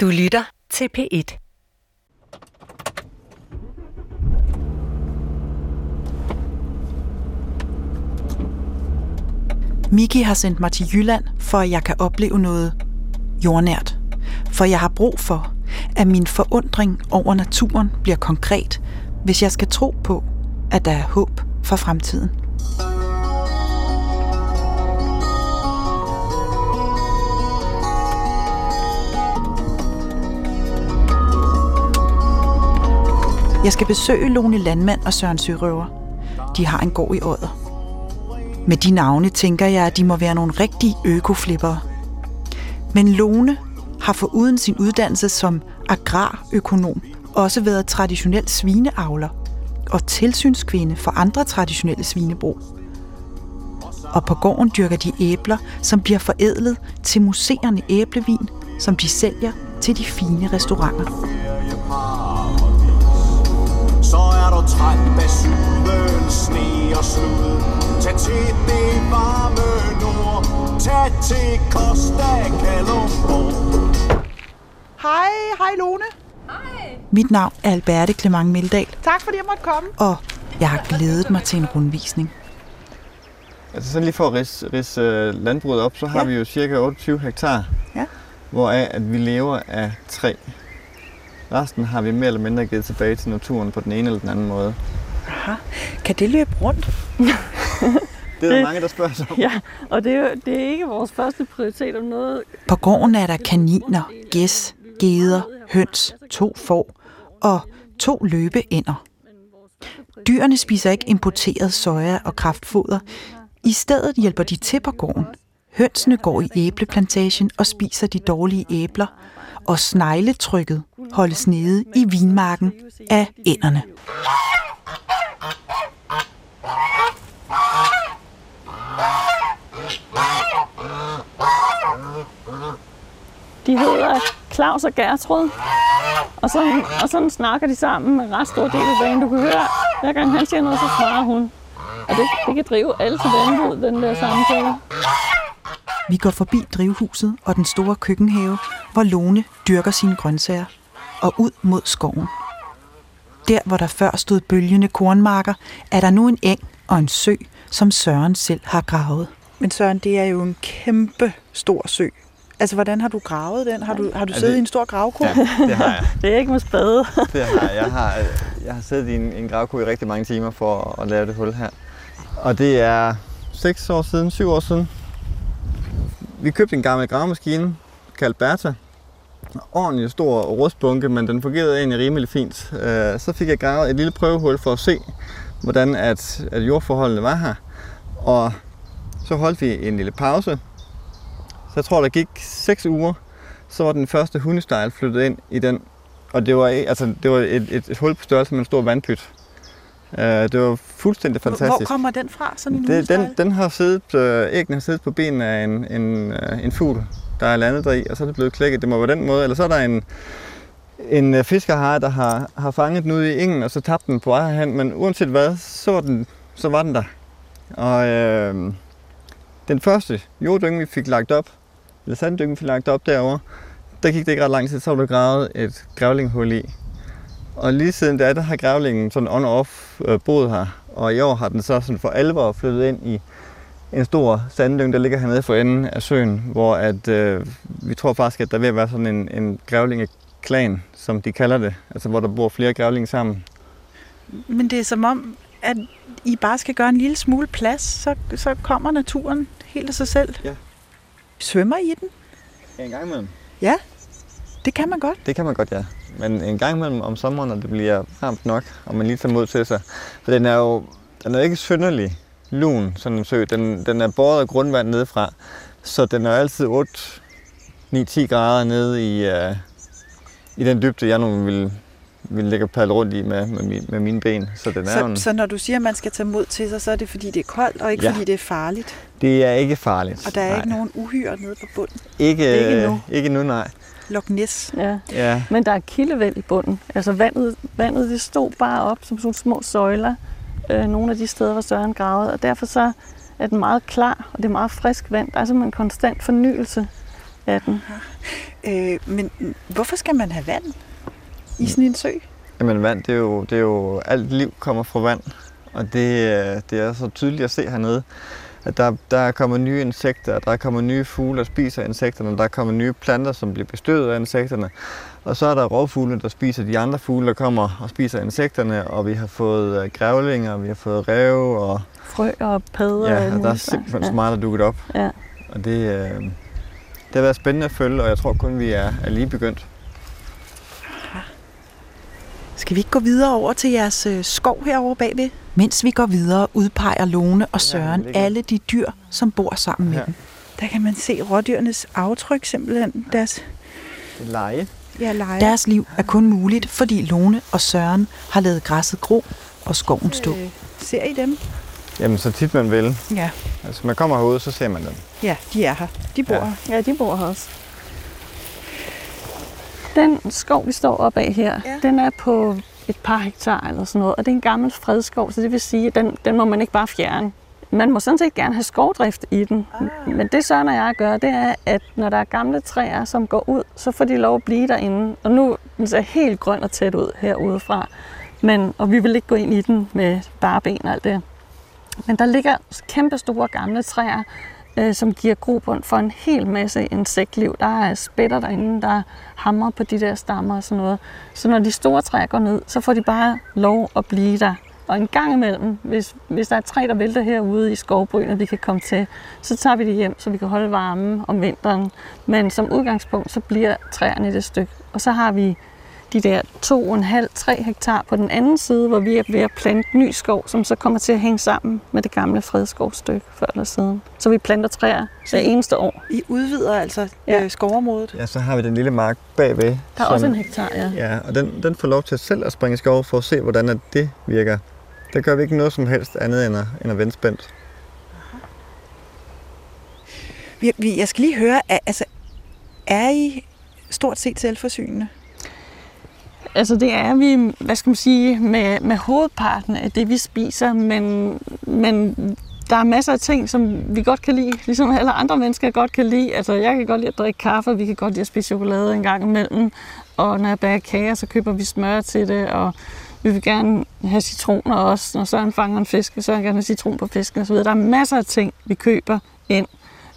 Du lytter til P1. Miki har sendt mig til Jylland, for at jeg kan opleve noget jordnært. For jeg har brug for, at min forundring over naturen bliver konkret, hvis jeg skal tro på, at der er håb for fremtiden. Jeg skal besøge Lone Landmand og Søren Sørøver. De har en gård i Odder. Med de navne tænker jeg, at de må være nogle rigtige økoflippere. Men Lone har foruden sin uddannelse som agrarøkonom også været traditionel svineavler og tilsynskvinde for andre traditionelle svinebrug. Og på gården dyrker de æbler, som bliver forædlet til museerne æblevin, som de sælger til de fine restauranter er du træt af syden, sne og slud Tag til det varme nord Tag til Costa Kalumborg Hej, hej Lone. Hej. Mit navn er Alberte Clement Meldal, Tak fordi jeg måtte komme. og jeg har glædet mig til en rundvisning. Altså sådan lige for at ridse, ridse øh, landbruget op, så har Ja. vi jo cirka 28 hektar, Ja. hvoraf at vi lever af træ. Resten har vi mere eller mindre givet tilbage til naturen på den ene eller den anden måde. Aha. Kan det løbe rundt? Det er der mange, der spørger sig om. Ja, og det er, det er ikke vores første prioritet om noget. På gården er der kaniner, gæs, geder, høns, to får og to løbeænder. Dyrene spiser ikke importeret soja og kraftfoder. I stedet hjælper de til på gården. Hønsene går i æbleplantagen og spiser de dårlige æbler, og snegletrykket holdes nede i vinmarken af ænderne. De hedder Claus og Gertrud. Og sådan, og sådan snakker de sammen med ret stor del af dagen. Du kan høre, hver gang han siger noget, så svarer hun. Og det, det kan drive alle til vanvid, den der samtale. Vi går forbi drivhuset og den store køkkenhave, hvor Lone dyrker sine grøntsager, og ud mod skoven. Der, hvor der før stod bølgende kornmarker, er der nu en eng og en sø, som Søren selv har gravet. Men Søren, det er jo en kæmpe stor sø. Altså, hvordan har du gravet den? Har du, har du siddet det- i en stor gravko? Ja, det har jeg. Det er ikke med spade. Det har jeg. Jeg har, jeg har siddet i en, en gravko i rigtig mange timer for at lave det hul her. Og det er 6 år siden, 7 år siden. Vi købte en gammel gravemaskine, kaldt Bertha. En Ordentlig stor rustbunke, men den fungerede egentlig rimelig fint. Øh, Så fik jeg gravet et lille prøvehul for at se, hvordan at, at jordforholdene var her. Og så holdt vi en lille pause. Så jeg tror, der gik 6 uger, så var den første hundestejl flyttet ind i den og det var, altså, det var et, et, et hul på størrelse med en stor vandpyt. Uh, det var fuldstændig Hvor fantastisk. kommer den fra, sådan en det, den, den har siddet, øh, æggene har siddet på benene af en, en, øh, en fugl, der er landet deri, og så er det blevet klækket. Det må være den måde. Eller så er der en, en øh, fiskerhare, der har, har fanget den ude i engen, og så tabt den på vej hen. Men uanset hvad, så var den, så var den der. Og øh, den første jorddynge, vi fik lagt op, eller sanddynge, vi fik lagt op derovre, der gik det ikke ret lang tid, så var der gravet et grævlinghul i. Og lige siden da, der har grævlingen sådan on-off øh, boet her. Og i år har den så sådan for alvor flyttet ind i en stor sanddyng, der ligger hernede for enden af søen, hvor at, øh, vi tror faktisk, at der er at være sådan en, en grævlingeklan, som de kalder det. Altså hvor der bor flere grævlinge sammen. Men det er som om, at I bare skal gøre en lille smule plads, så, så kommer naturen helt af sig selv. Ja. Svømmer I den? En gang imellem. Det kan man godt. Det kan man godt, ja. Men en gang imellem om sommeren, når det bliver varmt nok, og man lige tager mod til sig. For den er jo den er ikke synderlig lun, sådan en sø. Den, den er båret af grundvand nedefra, så den er altid 8, 9-10 grader nede i, uh, i den dybde, jeg nu vil, vil ligge og padle rundt i med, med, min, med mine ben. Så den er jo en, Så, så når du siger, at man skal tage mod til sig, så er det fordi, det er koldt, og ikke Ja. fordi det er farligt. det er ikke farligt. Og der er nej. ikke nogen uhyre nede på bunden. Ikke, Ikke nu. Ikke nu, nej. Loch Ness. Ja. Ja, Men der er kildevæld i bunden. Altså vandet, vandet det stod bare op som sådan små søjler. Øh, nogle af de steder, hvor Søren gravede. Og derfor så er den meget klar, og det er meget frisk vand. Der er simpelthen en konstant fornyelse af den. Øh, men hvorfor skal man have vand i sådan en sø? Jamen vand, det er jo, det er jo alt liv kommer fra vand, og det, øh, det er så tydeligt at se hernede, at der, der kommer nye insekter, der kommer nye fugle, der spiser insekterne, der kommer nye planter, som bliver bestøvet af insekterne, og så er der rovfugle, der spiser de andre fugle, der kommer og spiser insekterne, og vi har fået øh, grævlinger, vi har fået ræve, og Frø og padder. ja, og der er simpelthen muligt. så meget, der er dukket op. Ja. Og det, øh, det har været spændende at følge, og jeg tror kun, vi er, er lige begyndt. Skal vi ikke gå videre over til jeres øh, skov herovre bagved? Mens vi går videre, udpeger Lone og Søren ligger- alle de dyr, som bor sammen med Her. dem. Der kan man se rådyrenes aftryk simpelthen. Deres, Leje. Ja, leje. Deres liv er kun muligt, fordi Lone og Søren har lavet græsset gro og skoven stå. Øh, ser I dem? Jamen, så tit man vil. Ja. Altså, man kommer herude, så ser man dem. Ja, de er her. De bor Ja. her. Ja, de bor her også. Den skov, vi står op af her, ja. den er på et par hektar eller sådan noget, og det er en gammel fredskov, så det vil sige, at den, den må man ikke bare fjerne. Man må sådan set gerne have skovdrift i den, ah. men det Søren og jeg gør, det er, at når der er gamle træer, som går ud, så får de lov at blive derinde. Og nu den ser helt grøn og tæt ud herudefra, men, og vi vil ikke gå ind i den med bare ben og alt det. Men der ligger kæmpe store gamle træer, øh, som giver grobund for en hel masse insektliv. Der er spætter derinde, der hamrer på de der stammer og sådan noget. Så når de store træer går ned, så får de bare lov at blive der. Og en gang imellem, hvis, hvis der er træ, der vælter herude i skovbrynet, vi kan komme til, så tager vi det hjem, så vi kan holde varmen om vinteren. Men som udgangspunkt, så bliver træerne i det stykke. Og så har vi de der 2,5-3 hektar på den anden side, hvor vi er ved at plante ny skov, som så kommer til at hænge sammen med det gamle fredskovstykke før eller siden. Så vi planter træer hver eneste år. I udvider altså Ja. øh, skovområdet. Ja, så har vi den lille mark bagved. Der er også en hektar, ja. Ja, og den, den får lov til selv at springe skov for at se, hvordan det virker. Der gør vi ikke noget som helst andet end at, end at vende spændt. Vi, vi, jeg skal lige høre, er, altså, er I stort set selvforsynende? Altså det er vi, hvad skal man sige, med, med hovedparten af det, vi spiser, men, men der er masser af ting, som vi godt kan lide, ligesom alle andre mennesker godt kan lide. Altså jeg kan godt lide at drikke kaffe, vi kan godt lide at spise chokolade en gang imellem, og når jeg bager kager, så køber vi smør til det, og vi vil gerne have citroner også. Når Søren fanger en fisk, så vil han gerne have citron på fisken osv. Der er masser af ting, vi køber ind.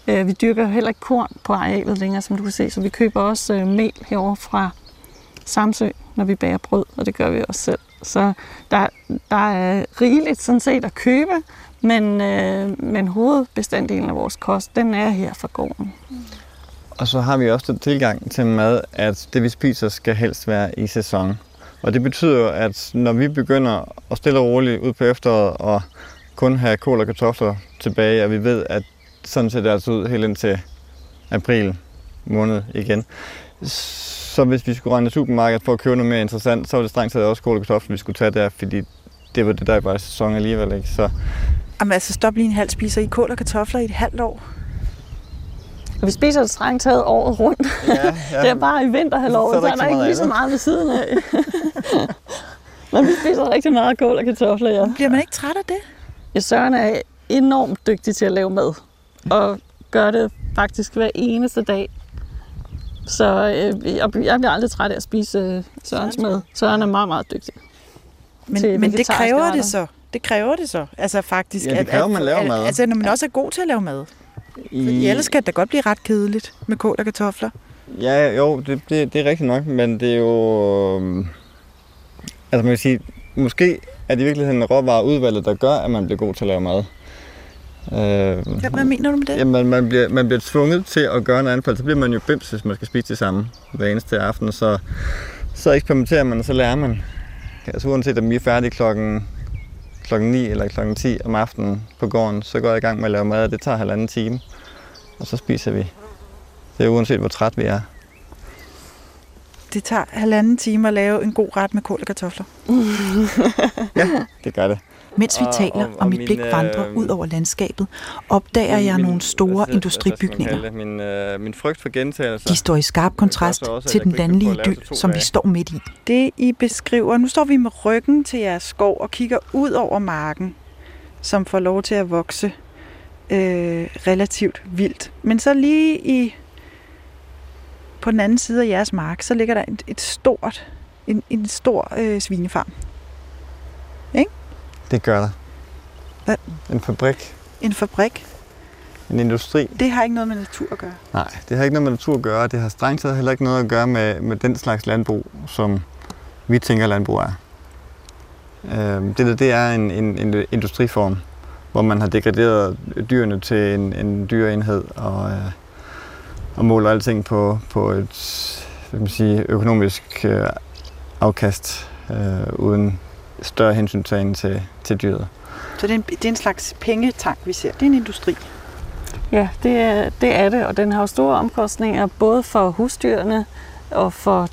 Øh, Vi dyrker heller ikke korn på arealet længere, som du kan se, så vi køber også øh, mel herover fra Samsø, når vi bager brød, og det gør vi også selv. Så der, der er rigeligt sådan set at købe, men, øh, men hovedbestanddelen af vores kost, den er her fra gården. Og så har vi også den tilgang til mad, at det vi spiser skal helst være i sæson. Og det betyder at når vi begynder at stille og roligt ud på efteråret og kun have kål og kartofler tilbage, og vi ved, at sådan ser det altså ud helt indtil april måned igen. Så hvis vi skulle regne i supermarkedet for at købe noget mere interessant, så var det strengt taget også kål og kartofler, vi skulle tage der, fordi det var det, der var i sæson alligevel. Ikke? Så Jamen altså, stop lige en halv spiser I kål og kartofler i et halvt år. Og vi spiser det strengt taget året rundt. ja, Ja. Det er bare i vinterhalvåret, Så så er er der der ikke ikke så lige meget så meget ved siden af. Men vi spiser rigtig meget kål og kartofler, ja. Bliver man ikke træt af det? Ja, Søren er enormt dygtig til at lave mad, og gør det faktisk hver eneste dag. Så øh, jeg bliver jeg bliver aldrig træt af at spise øh, Sørens mad. Søren er meget, meget dygtig. til Men, men det kræver retter. det så. Det kræver det så. Altså faktisk. Ja, det kræver, man laver mad. Altså, når man også er god til at lave mad. Fordi ellers kan det da godt blive ret kedeligt med kål og kartofler. Ja, jo, det, det, det er rigtigt nok, men det er jo... øhm, Altså man kan sige, måske er det i virkeligheden råvareudvalget, der gør, at man bliver god til at lave mad. Øh, Hvad, hvad mener du med det? Jamen, man bliver, man bliver tvunget til at gøre noget andet, for så bliver man jo bims, hvis man skal spise det samme hver eneste aften. Så, så eksperimenterer man, og så lærer man. Altså uanset om vi er færdige klokken, klokken 9 eller klokken 10 om aftenen på gården, så går jeg i gang med at lave mad, og det tager halvanden time. Og så spiser vi. Det er uanset hvor træt vi er. Det tager halvanden time at lave en god ret med kål og kartofler. Det gør det. Mens vi taler, og- og, og mit min, blik vandrer øh, ud over landskabet, opdager jeg Min- nogle store hvad- hvad- industribygninger. Det? Min, øh, min frygt for gentagelser. De står i skarp kontrast også, til jeg den landlige idyl, to som vi dage. står midt i. Det I beskriver, nu står vi med ryggen til jeres skov og kigger ud over marken, som får lov til at vokse øh, relativt vildt. Men så lige i på den anden side af jeres mark, så ligger der et, et stort, en, en stor øh, svinefarm. Det gør der. Hvad? En fabrik, En fabrik. en industri. Det har ikke noget med natur at gøre. Nej, det har ikke noget med natur at gøre. Det har strengt taget heller ikke noget at gøre med, med den slags landbrug, som vi tænker landbrug er. Øh, det, der, det er en, en, en industriform, hvor man har degraderet dyrene til en, en dyreenhed og, øh, og måler alting på, på et hvad kan man sige, økonomisk øh, afkast øh, uden større hensyntagen til, til dyret. Så det er, en, det er en slags pengetank, vi ser. Det er en industri. Ja, det er, det er det, og den har jo store omkostninger både for husdyrene og for,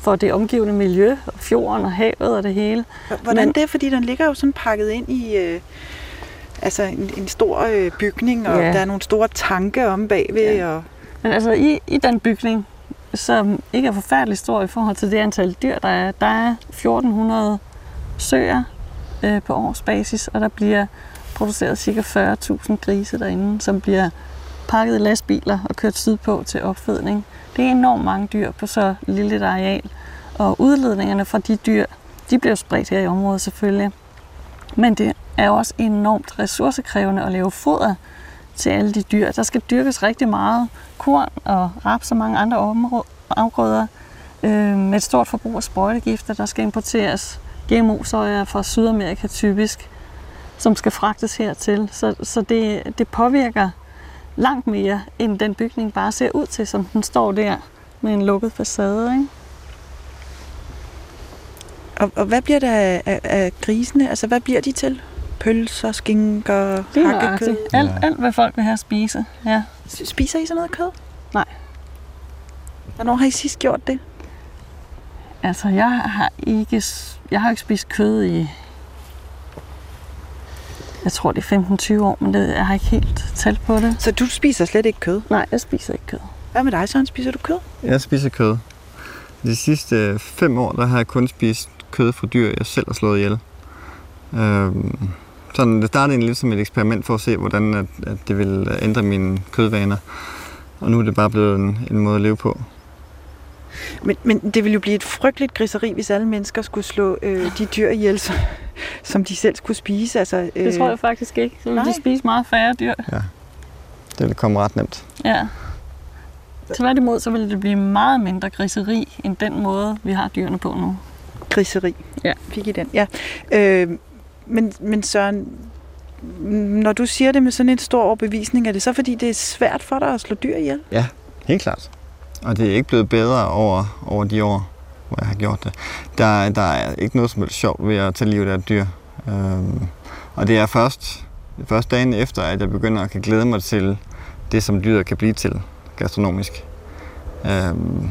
for det omgivende miljø, og fjorden og havet og det hele. Hvordan Men- det er? Fordi den ligger jo sådan pakket ind i øh, altså en, en stor øh, bygning, og Ja. der er nogle store tanke om bagved. Ja. Og, men altså i, i den bygning, som ikke er forfærdelig stor i forhold til det antal dyr, der er, der er 1400 søer øh, på årsbasis, og der bliver produceret ca. 40.000 grise derinde, som bliver pakket i lastbiler og kørt sydpå til opfedning. Det er enormt mange dyr på så lille et areal, og udledningerne fra de dyr, de bliver spredt her i området selvfølgelig. Men det er også enormt ressourcekrævende at lave foder til alle de dyr. Der skal dyrkes rigtig meget korn og raps og mange andre afgrøder øh, med et stort forbrug af sprøjtegifter. Der skal importeres GMO-soja fra Sydamerika typisk, som skal fragtes hertil. Så, så det, det påvirker langt mere, end den bygning bare ser ud til, som den står der med en lukket facade. Ikke? og, og hvad bliver der af, af, af grisene? Altså, hvad bliver de til? Pølser, skinker, hakkekød? Alt, Ja. alt, hvad folk vil have at spise. Ja. Spiser I sådan noget kød? Nej. Hvornår har I sidst gjort det? Altså, jeg har ikke, jeg har ikke spist kød i, jeg tror det er 15-20 år, men det, jeg har ikke helt talt på det. Så du spiser slet ikke kød? Nej, jeg spiser ikke kød. Hvad med dig, Søren? Spiser du kød? Jeg spiser kød. De sidste fem år, der har jeg kun spist kød fra dyr, jeg selv har slået ihjel. Øhm, sådan, det startede egentlig lidt som et eksperiment for at se, hvordan at, at det ville ændre mine kødvaner. Og nu er det bare blevet en, en måde at leve på. Men, men det ville jo blive et frygteligt griseri, hvis alle mennesker skulle slå øh, de dyr ihjel, som, som de selv skulle spise. Altså, øh, Det tror jeg faktisk ikke. Så vil nej. de spise meget færre dyr. Det vil komme ret nemt. Ja. Tværtimod, så vil det blive meget mindre griseri, end den måde, vi har dyrene på nu. Griseri. Ja. Fik I den? Ja. Øh, men, men Søren, når du siger det med sådan en stor overbevisning, er det så fordi, det er svært for dig at slå dyr ihjel? Ja, Helt klart. Og det er ikke blevet bedre over, over de år, hvor jeg har gjort det. Der, der er ikke noget som helst sjovt ved at tage livet af et dyr. Øhm, og det er først, først dagen efter, at jeg begynder at kan glæde mig til det, som dyret kan blive til gastronomisk. Øhm,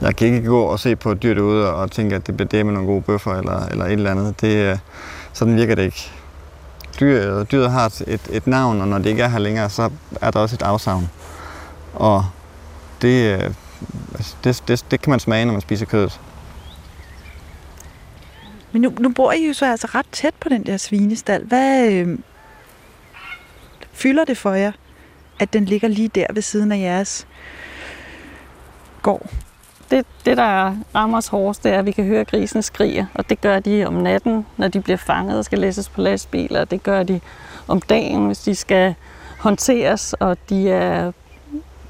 jeg kan ikke gå og se på et dyr derude og tænke, at det bliver det med nogle gode bøffer eller, eller et eller andet. Det, øh, sådan virker det ikke. Dyret, dyret har et, et, navn, og når det ikke er her længere, så er der også et afsavn. Og det, øh, altså, det, det, det kan man smage, når man spiser kødet. Men nu, nu bor I jo så altså ret tæt på den der svinestal. Hvad øh, fylder det for jer, at den ligger lige der ved siden af jeres gård? Det, det, der rammer os hårdest, det er, at vi kan høre, at grisene skriger. Og det gør de om natten, når de bliver fanget og skal læses på lastbiler. Det gør de om dagen, hvis de skal håndteres, og de er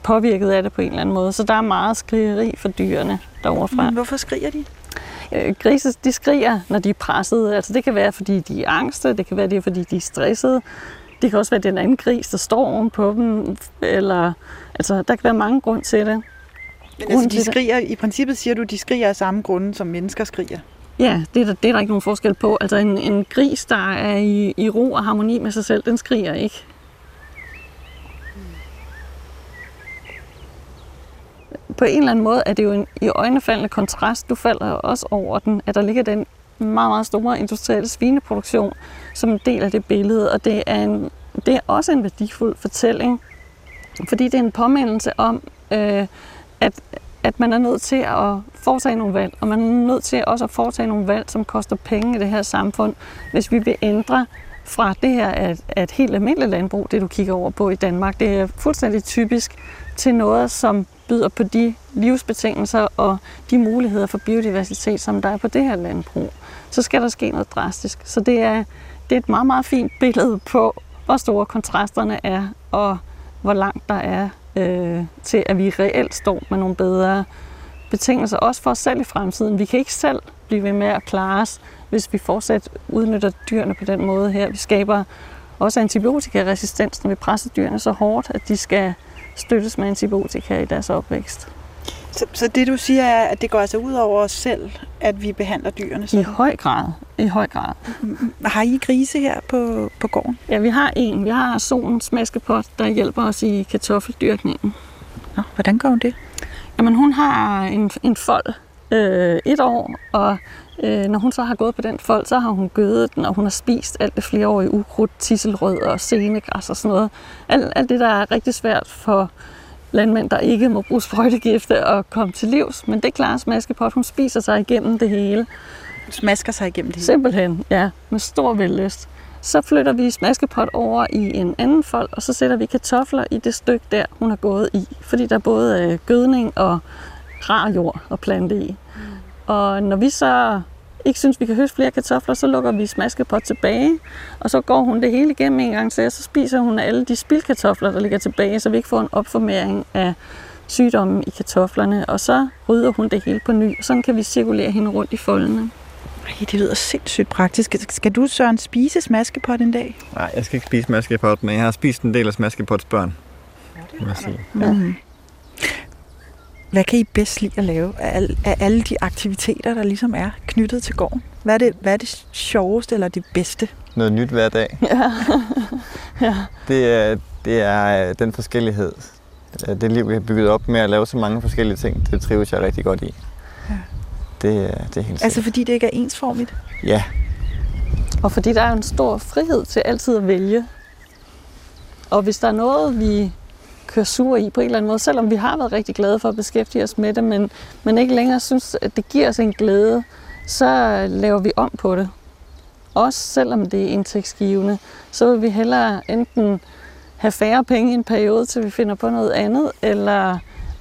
påvirket af det på en eller anden måde. Så der er meget skrigeri for dyrene derovre fra. Men hvorfor skriger de? Øh, Grise, de skriger, når de er presset. Altså, det kan være, fordi de er angste, det kan være, det er, fordi de er stressede. Det kan også være den anden gris, der står oven på dem. Eller, altså, der kan være mange grunde til det. Men altså, de skriger, i princippet siger du, de skriger af samme grunde, som mennesker skriger. Ja, det er, der, det er der ikke nogen forskel på. Altså, en, en gris, der er i, i ro og harmoni med sig selv, den skriger ikke. På en eller anden måde er det jo en i øjnefaldende kontrast. Du falder også over den, at der ligger den meget, meget store industrielle svineproduktion som en del af det billede, og det er, en, det er også en værdifuld fortælling, fordi det er en påmindelse om, øh, at, at man er nødt til at foretage nogle valg, og man er nødt til også at foretage nogle valg, som koster penge i det her samfund, hvis vi vil ændre fra det her er et, er et helt almindeligt landbrug, det du kigger over på i Danmark. Det er fuldstændig typisk til noget, som byder på de livsbetingelser og de muligheder for biodiversitet, som der er på det her landbrug, så skal der ske noget drastisk. Så det er, det er et meget, meget fint billede på, hvor store kontrasterne er, og hvor langt der er øh, til, at vi reelt står med nogle bedre betingelser, også for os selv i fremtiden. Vi kan ikke selv blive ved med at klare os, hvis vi fortsat udnytter dyrene på den måde her. Vi skaber også antibiotikaresistens, når vi presser dyrene så hårdt, at de skal støttes med antibiotika i deres opvækst. Så, så det du siger er, at det går altså ud over os selv, at vi behandler dyrene I sådan? høj grad. I høj grad. Har I grise her på, på gården? Ja, vi har en. Vi har solens maskepot, der hjælper os i kartoffeldyrkningen. Nå, hvordan går det? Jamen, hun har en, en fold øh, et år, og øh, når hun så har gået på den fold, så har hun gødet den, og hun har spist alt det flereårige ukrudt, tisselrød og senegræs og sådan noget. Alt, alt det, der er rigtig svært for landmænd, der ikke må bruge sprøjtegifte og komme til livs. Men det klarer Smaskepot. Hun spiser sig igennem det hele. Smasker sig igennem det hele. Simpelthen, ja, med stor vellyst. Så flytter vi Smaskepot over i en anden fold, og så sætter vi kartofler i det stykke der, hun har gået i. Fordi der er både øh, gødning og rar jord og plante i. Og når vi så ikke synes, vi kan høste flere kartofler, så lukker vi Smaskepot tilbage, og så går hun det hele igennem en gang til, og så spiser hun alle de spildkartofler, der ligger tilbage, så vi ikke får en opformering af sygdommen i kartoflerne, og så rydder hun det hele på ny, og sådan kan vi cirkulere hende rundt i foldene. Ej, det lyder sindssygt praktisk. Skal du, Søren, spise smaskepot en dag? Nej, jeg skal ikke spise Smaskepot, men jeg har spist en del af Smaskepots børn. må jeg sige. Ja. Mm. Hvad kan I bedst lide at lave af, al, af alle de aktiviteter, der ligesom er knyttet til gården? Hvad er det, hvad er det sjoveste eller det bedste? Noget nyt hver dag. Ja. ja. Det er, det er øh, den forskellighed. Øh, Det liv, vi har bygget op med at lave så mange forskellige ting, det trives jeg rigtig godt i. Ja. Det, er- det er helt Altså fordi det ikke er ensformigt? Ja, Og fordi der er en stor frihed til altid at vælge. Og hvis der er noget, vi kører sur i på en eller anden måde, selvom vi har været rigtig glade for at beskæftige os med det, men, men ikke længere synes, at det giver os en glæde, så laver vi om på det. Også selvom det er indtægtsgivende, så vil vi hellere enten have færre penge i en periode, til vi finder på noget andet, eller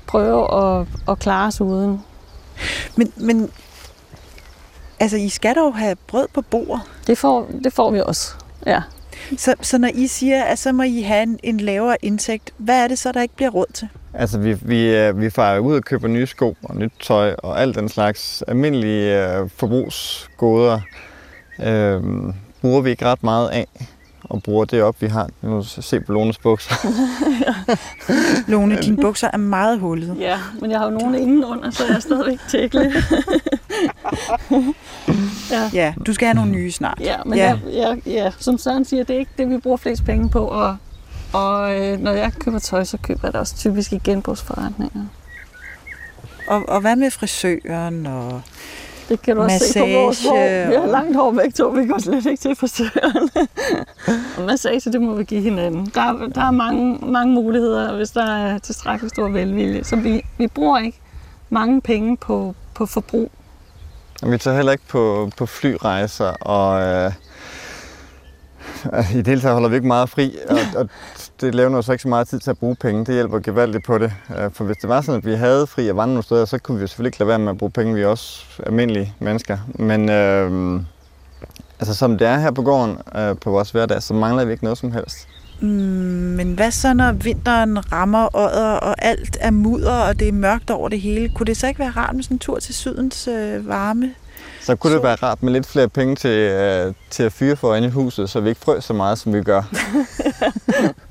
prøve at, at klare os uden. Men, men altså, I skal dog have brød på bordet. Det får, det får vi også. Ja. Så, så når I siger, at så må I have en, en lavere indtægt, hvad er det så, der ikke bliver råd til? altså vi, vi, øh, vi farer ud og køber nye sko og nyt tøj og alt den slags almindelige øh, forbrugsgoder. Øh, bruger vi ikke ret meget af og bruger det op, vi har. Nu se på Lones bukser. Lone, dine bukser er meget hullede. Ja, men jeg har jo nogen indenunder, så jeg er stadigvæk tækle. ja. Ja, du skal have nogle nye snart. Ja, men Ja. ja. Jeg, jeg, ja, som Søren siger, det er ikke det, vi bruger flest penge på. Og, og øh, når jeg køber tøj, så køber jeg det også typisk i genbrugsforretninger. Og, og hvad med frisøren? Og... Det kan du også se på vores hår. Massage Vi har langt hår begge to, vi går slet ikke til frisøren. og massage, det må vi give hinanden. Der, er- der er mange, mange muligheder, hvis der er tilstrækkeligt stor velvilje. Så vi, vi bruger ikke mange penge på, på forbrug. Vi tager heller ikke på, på flyrejser, og øh, i det hele taget holder vi ikke meget fri, og, og det laver os ikke så meget tid til at bruge penge. Det hjælper gevaldigt på det. Øh, for hvis det var sådan, at vi havde fri og vandre nogle steder, så kunne vi jo selvfølgelig ikke lade være med at bruge penge. Vi er også almindelige mennesker. Men øh, altså, som det er her på gården, øh, på vores hverdag, så mangler vi ikke noget som helst. Mm, men hvad så, når vinteren rammer odder, og alt er mudder, og det er mørkt over det hele? Kunne det så ikke være rart med sådan en tur til sydens øh, varme? Så kunne det være rart med lidt flere penge til, øh, til at fyre for inde i huset, så vi ikke frøs så meget, som vi gør.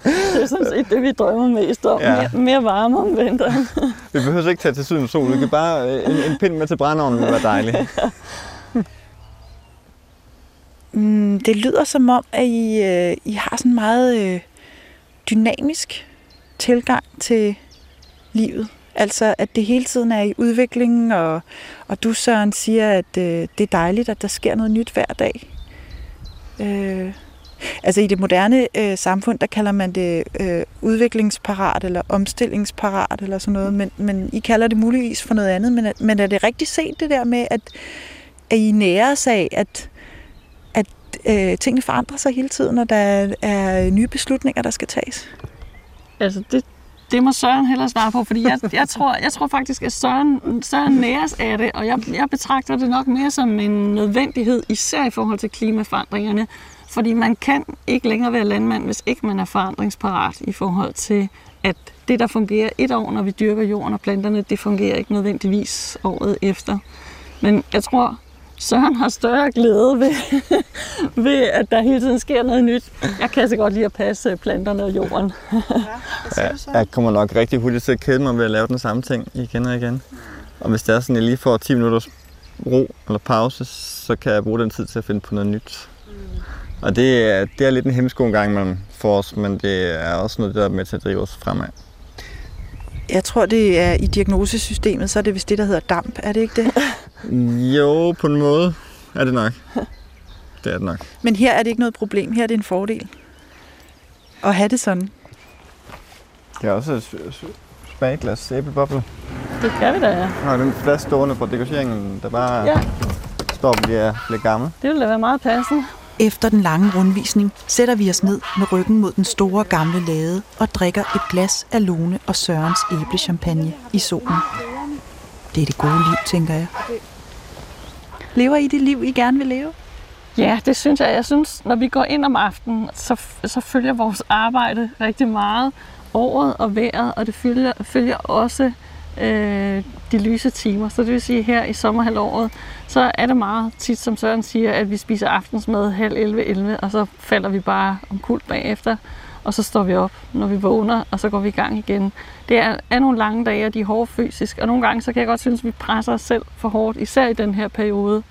Det er sådan set det, vi drømmer mest om. Ja. Mere, mere varme om vinteren. Vi behøver ikke tage til sydens sol. Vi kan bare øh, en, en pind med til brændeovnen vil være dejligt. Mm, det lyder som om, at I, øh, I har sådan meget øh, dynamisk tilgang til livet. Altså, at det hele tiden er i udviklingen, og, og du, Søren, siger, at øh, det er dejligt, at der sker noget nyt hver dag. Øh, altså, i det moderne øh, samfund, der kalder man det øh, udviklingsparat, eller omstillingsparat, eller sådan noget, men, men I kalder det muligvis for noget andet. Men, men er det rigtigt set, det der med, at, at I næres af, at øh, tingene forandrer sig hele tiden, og der er nye beslutninger, der skal tages. Altså, det, det må Søren hellere svare på, fordi jeg, jeg, tror, jeg tror faktisk, at Søren, Søren næres af det, og jeg, jeg betragter det nok mere som en nødvendighed, især i forhold til klimaforandringerne. Fordi man kan ikke længere være landmand, hvis ikke man er forandringsparat i forhold til, at det, der fungerer et år, når vi dyrker jorden og planterne, det fungerer ikke nødvendigvis året efter. Men jeg tror, Søren har større glæde ved, ved, at der hele tiden sker noget nyt. Jeg kan så godt lide at passe planterne og jorden. Ja, jeg kommer nok rigtig hurtigt til at kede mig ved at lave den samme ting igen og igen. Og hvis det er sådan, at jeg lige får 10 minutters ro eller pause, så kan jeg bruge den tid til at finde på noget nyt. Og det er, det er lidt en hemmesko en gang imellem for os, men det er også noget, der er med til at drive os fremad. Jeg tror, det er i diagnosesystemet, så er det vist det, der hedder damp. Er det ikke det? Jo, på en måde er det nok. Det er det nok. Men her er det ikke noget problem. Her er det en fordel. At have det sådan. Det er også et smagglas æbleboble. Det kan vi da, ja. Og den flaske stående på dekorationen, der bare Ja, står og bliver, bliver gammel. det ville da være meget passende. Efter den lange rundvisning sætter vi os ned med ryggen mod den store gamle lade og drikker et glas af Lone og Sørens æblechampagne i solen. Det er det gode liv, tænker jeg. Lever I det liv, I gerne vil leve? Ja, det synes jeg. Jeg synes, når vi går ind om aftenen, så, så følger vores arbejde rigtig meget året og vejret, og det følger, følger også øh, de lyse timer. Så det vil sige, her i sommerhalvåret, så er det meget tit, som Søren siger, at vi spiser aftensmad halv 11, 11, og så falder vi bare omkuld bagefter, og så står vi op, når vi vågner, og så går vi i gang igen. Det er, er nogle lange dage, og de er hårde fysisk, og nogle gange så kan jeg godt synes, at vi presser os selv for hårdt, især i den her periode.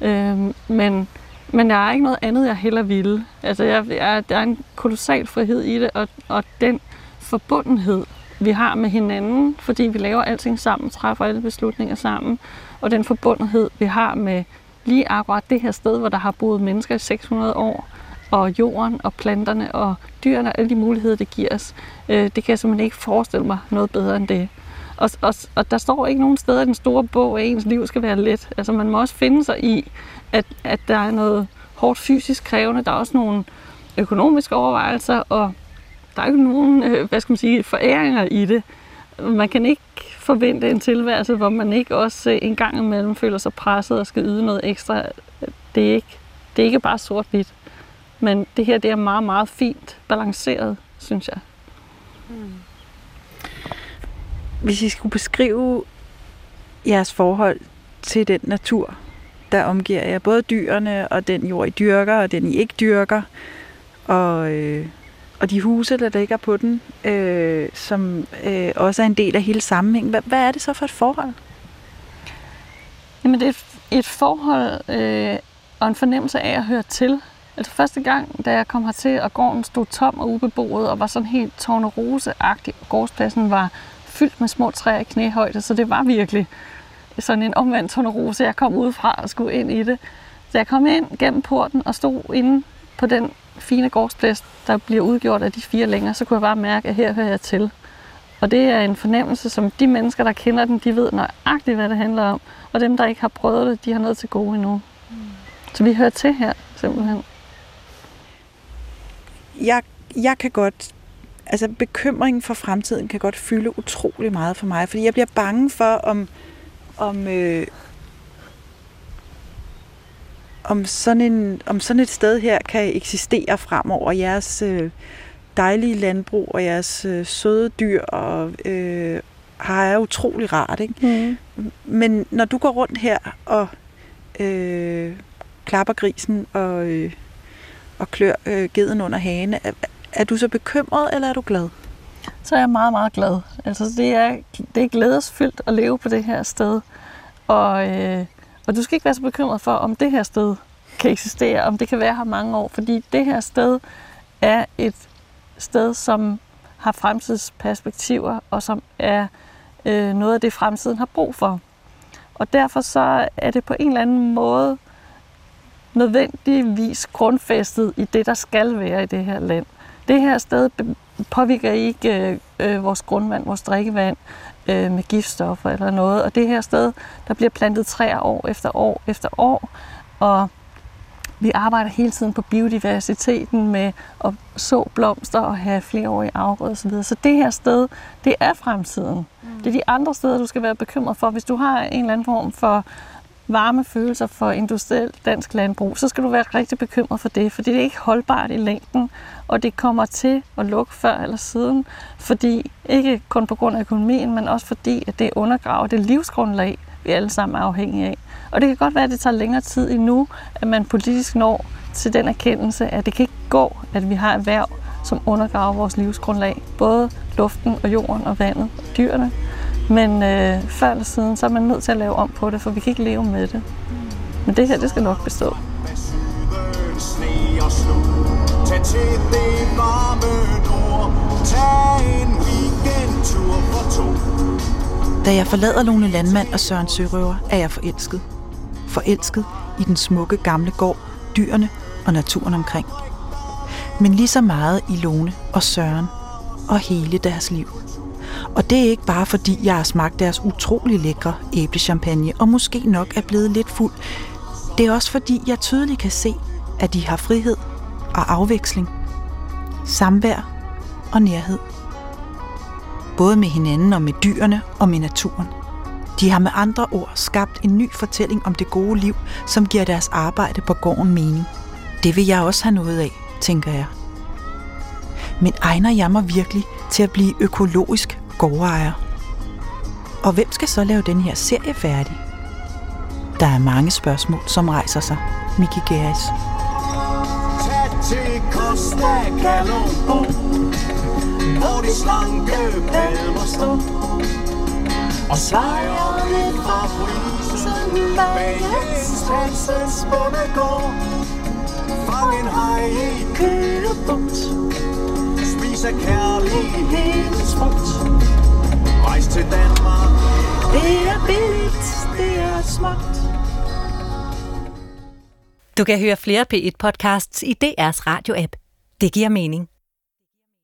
Øh, men, men der er ikke noget andet, jeg heller ville. Altså, jeg, jeg, der er en kolossal frihed i det, og, og den forbundenhed, vi har med hinanden, fordi vi laver alting sammen, træffer alle beslutninger sammen, og den forbundethed, vi har med lige akkurat det her sted, hvor der har boet mennesker i 600 år, og jorden og planterne og dyrene og alle de muligheder, det giver os, øh, det kan jeg simpelthen ikke forestille mig noget bedre end det. Og, og, og der står ikke nogen steder i den store bog, at ens liv skal være let. Altså man må også finde sig i, at, at der er noget hårdt fysisk krævende. Der er også nogle økonomiske overvejelser, og der er ikke nogen, øh, hvad skal man sige, foræringer i det. Man kan ikke forvente en tilværelse, hvor man ikke også øh, en gang imellem føler sig presset og skal yde noget ekstra. Det er ikke, det er ikke bare sort-hvidt. Men det her det er meget, meget fint balanceret, synes jeg. Mm. Hvis I skulle beskrive jeres forhold til den natur, der omgiver jer, både dyrene og den jord, I dyrker, og den, I ikke dyrker, og, øh, og de huse, der ligger på den, øh, som øh, også er en del af hele sammenhængen. Hvad, hvad er det så for et forhold? Jamen det er et, et forhold øh, og en fornemmelse af at høre til. Altså første gang, da jeg kom hertil, og gården stod tom og ubeboet, og var sådan helt tornerose-agtig, og gårdspladsen var fyldt med små træer i knæhøjde, så det var virkelig sådan en omvendt tårnerose, jeg kom udefra og skulle ind i det. Så jeg kom ind gennem porten og stod inde på den fine gårdsplads, der bliver udgjort af de fire længere, så kunne jeg bare mærke, at her hører jeg til. Og det er en fornemmelse, som de mennesker, der kender den, de ved nøjagtigt, hvad det handler om. Og dem, der ikke har prøvet det, de har noget til gode endnu. Så vi hører til her, simpelthen. Jeg, jeg kan godt, altså bekymringen for fremtiden kan godt fylde utrolig meget for mig, fordi jeg bliver bange for, om, om, øh, om, sådan en, om sådan et sted her kan eksistere fremover. Jeres øh, dejlige landbrug og jeres øh, søde dyr og øh, har er utrolig rart, ikke? Mm. Men når du går rundt her og øh, klapper grisen og, øh, og klør øh, geden under hagen, er, er du så bekymret, eller er du glad? så er jeg meget, meget glad. Altså, det er, det er glædesfyldt at leve på det her sted. Og, øh, og du skal ikke være så bekymret for, om det her sted kan eksistere, om det kan være her mange år, fordi det her sted er et sted, som har fremtidsperspektiver, og som er øh, noget af det, fremtiden har brug for. Og derfor så er det på en eller anden måde nødvendigvis grundfæstet i det, der skal være i det her land. Det her sted påvirker ikke øh, øh, vores grundvand, vores drikkevand øh, med giftstoffer eller noget. Og det her sted, der bliver plantet træer år efter år efter år. Og vi arbejder hele tiden på biodiversiteten med at så blomster og have flereårige afgrøder osv. Så det her sted, det er fremtiden. Mm. Det er de andre steder, du skal være bekymret for. Hvis du har en eller anden form for varme følelser for industrielt dansk landbrug, så skal du være rigtig bekymret for det, for det er ikke holdbart i længden, og det kommer til at lukke før eller siden, fordi ikke kun på grund af økonomien, men også fordi, at det undergraver det livsgrundlag, vi alle sammen er afhængige af. Og det kan godt være, at det tager længere tid endnu, at man politisk når til den erkendelse, at det kan ikke gå, at vi har erhverv, som undergraver vores livsgrundlag. Både luften og jorden og vandet og dyrene. Men øh, før eller siden, så er man nødt til at lave om på det, for vi kan ikke leve med det. Men det her, det skal nok bestå. Tag til det varme nord Tag en weekendtur for to Da jeg forlader Lone Landmand og Søren Sørøver, er jeg forelsket. Forelsket i den smukke gamle gård, dyrene og naturen omkring. Men lige så meget i Lone og Søren og hele deres liv. Og det er ikke bare fordi, jeg har smagt deres utrolig lækre æblechampagne og måske nok er blevet lidt fuld. Det er også fordi, jeg tydeligt kan se, at de har frihed og afveksling. Samvær og nærhed både med hinanden og med dyrene og med naturen. De har med andre ord skabt en ny fortælling om det gode liv, som giver deres arbejde på gården mening. Det vil jeg også have noget af, tænker jeg. Men egner jeg mig virkelig til at blive økologisk gårdejer? Og hvem skal så lave den her serie færdig? Der er mange spørgsmål, som rejser sig. Miki Geris. Tag til Costa Calombo Hvor de slanke palmer står Og sejrene fra brisen Bag Jens Hansens bondegård Fang en hej i kølebugt af kærlighedens frugt Rejs til Danmark Det er billigt, det er smukt. Du kan høre flere P1-podcasts i DR's radio-app. Det giver mening.